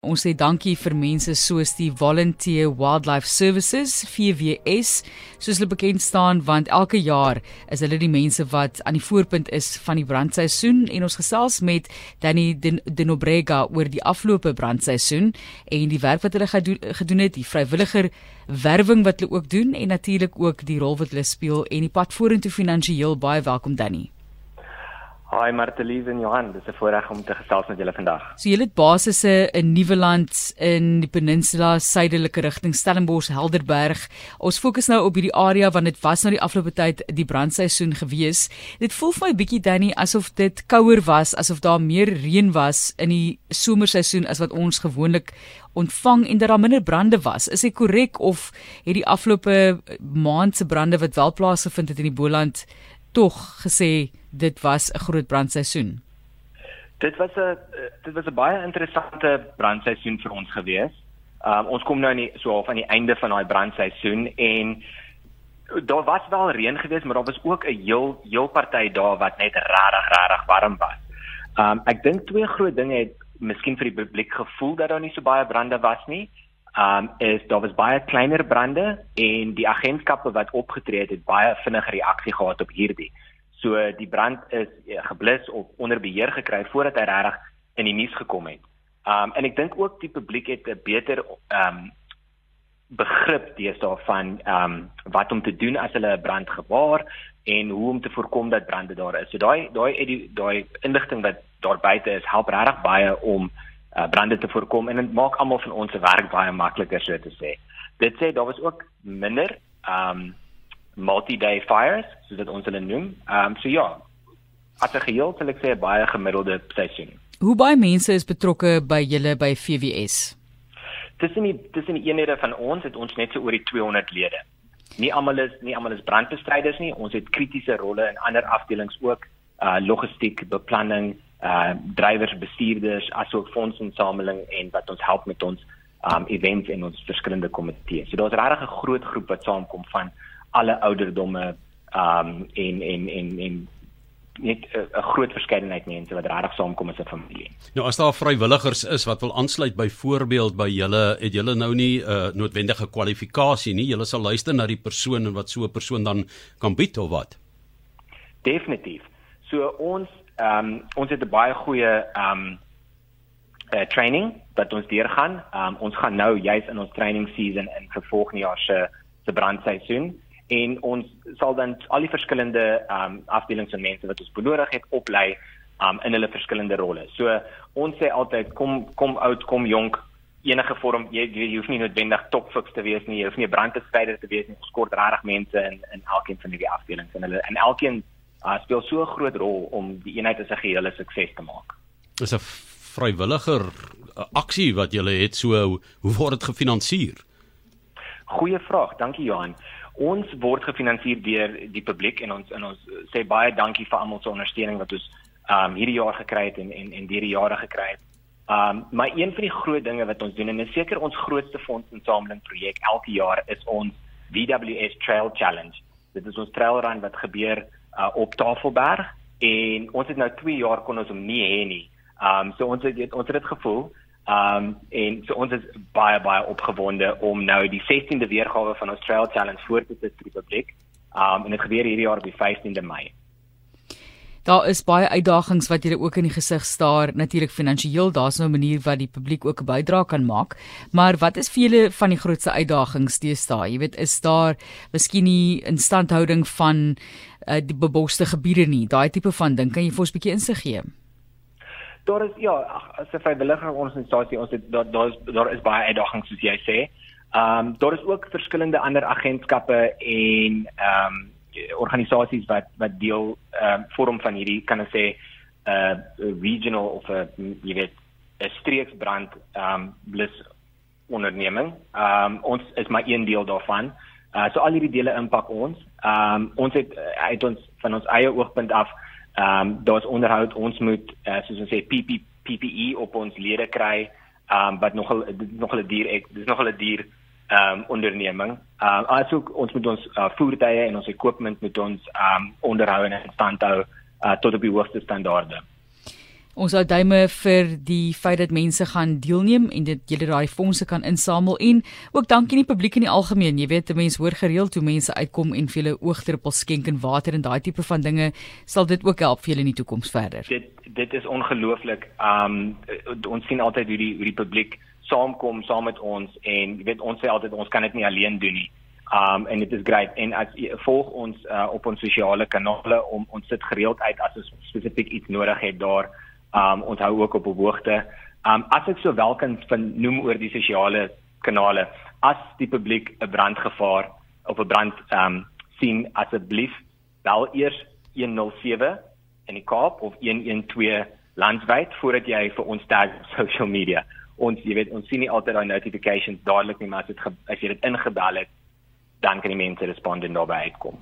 Ons sê dankie vir mense soos die Volunteer Wildlife Services VWS soos hulle bekend staan want elke jaar is hulle die mense wat aan die voorpunt is van die brandseisoen en ons gesels met Danny Denobrega oor die afgelope brandseisoen en die werk wat hulle gedoen het, die vrywilliger werwing wat hulle ook doen en natuurlik ook die rol wat hulle speel en die pad vorentoe finansiëel baie welkom Danny. Hi Martelies en Johan, dis 'n voorreg om te gesels met julle vandag. So julle het basisse in Nieuweland in die peninsula suidelike rigting Stellenbosch, Helderberg. Ons fokus nou op hierdie area want dit was nou die afgelope tyd die brandseisoen gewees. Dit voel vir my bietjie Danny asof dit kouer was, asof daar meer reën was in die somerseisoen as wat ons gewoonlik ontvang en dat daar minder brande was. Is dit korrek of het die afgelope maand se brande wat wel plaasgevind het in die Boland tog gesê dit was 'n groot brandseisoen. Dit was 'n dit was 'n baie interessante brandseisoen vir ons gewees. Um ons kom nou nie so half aan die einde van daai brandseisoen en daar was wel reën geweest, maar daar was ook 'n heel heel party dae wat net regtig regtig warm was. Um ek dink twee groot dinge het miskien vir die publiek gevoel dat daar nie so baie brande was nie. Um is daar was baie kleiner brande en die agentskappe wat opgetree het, het baie vinnige reaksie gehad op hierdie. So die brand is eh, geblus of onder beheer gekry voordat hy regtig in die nuus gekom het. Um en ek dink ook die publiek het 'n beter um begrip deesdae van um wat om te doen as hulle 'n brand gewaar en hoe om te voorkom dat brande daar is. So daai daai daai inligting wat daar buite is, help regtig baie om uh, brande te voorkom en dit maak almal van ons se werk baie makliker so te sê. Dit sê daar was ook minder um multi-day fires, soos dit ons hulle noem. Um, so ja, as 'n geheel sal ek sê baie gemiddelde seisoen. Hoe baie mense is betrokke by julle by VWS? Tussen die tussen die eenhede van ons het ons net so oor die 200 lede. Nie almal is nie almal is brandbestryders nie. Ons het kritiese rolle in ander afdelings ook, uh logistiek, beplanning, uh drywers, bestuurders, asook fondsinsameling en wat ons help met ons um events en ons verskillende komitees. So daar's regtig 'n groot groep wat saamkom van alle ouderdomme um en en en en net 'n groot verskeidenheid mense wat regtig saamkom as 'n familie. Nou as daar vrywilligers is wat wil aansluit byvoorbeeld by julle, het julle nou nie 'n uh, noodwendige kwalifikasie nie. Julle sal luister na die persoon en wat so 'n persoon dan kan bied of wat? Definitief. So ons ehm um, ons het 'n baie goeie ehm um, uh, training wat ons deurgaan. Ehm um, ons gaan nou juis in ons training season in vir volgende jaar se se brandseisoen en ons sal dan al die verskillende um afdelings en mense wat ons benodig het oplei um in hulle verskillende rolle. So ons sê altyd kom kom oud, kom jonk, enige vorm jy, jy, hoef nie noodwendig topfiks te wees nie, jy hoef nie 'n brandbestryder te wees nie. Ons kort regtig mense in in elkeen van hierdie afdelings en hulle en elkeen uh, speel so 'n groot rol om die eenheid as 'n gehele sukses te maak. Dis 'n vrywilliger aksie wat jy het so hoe word dit gefinansier? Goeie vraag, dankie Johan ons word gefinansier deur die publiek en ons en ons sê baie dankie vir almal se ondersteuning wat ons um hierdie jaar gekry het en en en hierdie jare gekry het. Um maar een van die groot dinge wat ons doen en is seker ons grootste fondsinsameling projek elke jaar is ons VWS Trail Challenge. Dit is ons trailrun wat gebeur uh, op Tafelberg en ons het nou 2 jaar kon ons hom nie hê nie. Um so ons het ons het dit gevoel Um en so ons is baie baie opgewonde om nou die 16de weergawe van ons Trail Challenge voor te sit vir die publiek. Um en dit gebeur hierdie jaar op die 15de Mei. Daar is baie uitdagings wat julle ook in die gesig staar, natuurlik finansiëel, daar's nou 'n manier wat die publiek ook 'n bydrae kan maak. Maar wat is vir julle van die grootste uitdagings teëstaan? Jy weet, is daar miskien nie instandhouding van uh, die beboste gebiede nie, daai tipe van ding. Kan jy vir ons 'n bietjie insig gee? daar is ja, as 'n vrywilliger organisasie ons het daar daar is daar is baie uitdagings soos jy sê. Ehm um, daar is ook verskillende ander agentskappe en ehm um, organisasies wat wat deel ehm um, vorm van hierdie kan ek sê 'n uh, regional of 'n jy weet 'n streeksbrand ehm um, blus onderneming. Ehm um, ons is maar een deel daarvan. Uh so al hierdie dele impak ons. Ehm um, ons het uit ons van ons eie oogpunt af Ehm um, daar's onderhoud ons moet uh, soos ons sê PP, PPE op ons lede kry. Ehm um, wat nogal nogal 'n duur ek dis nogal 'n duur um, onderneming. Ehm um, also ons moet ons uh, voertuie en ons equipment moet ons ehm um, onderhou en stand hou uh, tot op die hoogste standaarde. Ons hou duime vir die feit dat mense gaan deelneem en dit julle daai fondse kan insamel en ook dankie aan die publiek in die algemeen. Jy weet, mense hoor gereeld hoe mense uitkom en vir hulle oogdruppels skenk en water en daai tipe van dinge sal dit ook help vir julle in die toekoms verder. Dit dit is ongelooflik. Um ons sien altyd hoe die hoe die publiek saamkom saam met ons en jy weet ons sê altyd ons kan dit nie alleen doen nie. Um en dit is great en as volg ons uh, op ons sosiale kanale om ons sit gereeld uit as ons spesifiek iets nodig het daar. Um ons hou ook op hoogte. Um as ek sowel kan van noem oor die sosiale kanale, as die publiek 'n brandgevaar of 'n brand um sien asseblief bel eers 107 in die Kaap of 112 landwyd voordat jy vir ons tag op social media ons jy weet ons sien nie altyd daai notifications dadelik nie maar as dit as jy dit ingebel het dan kan die mense respond en daarbey uitkom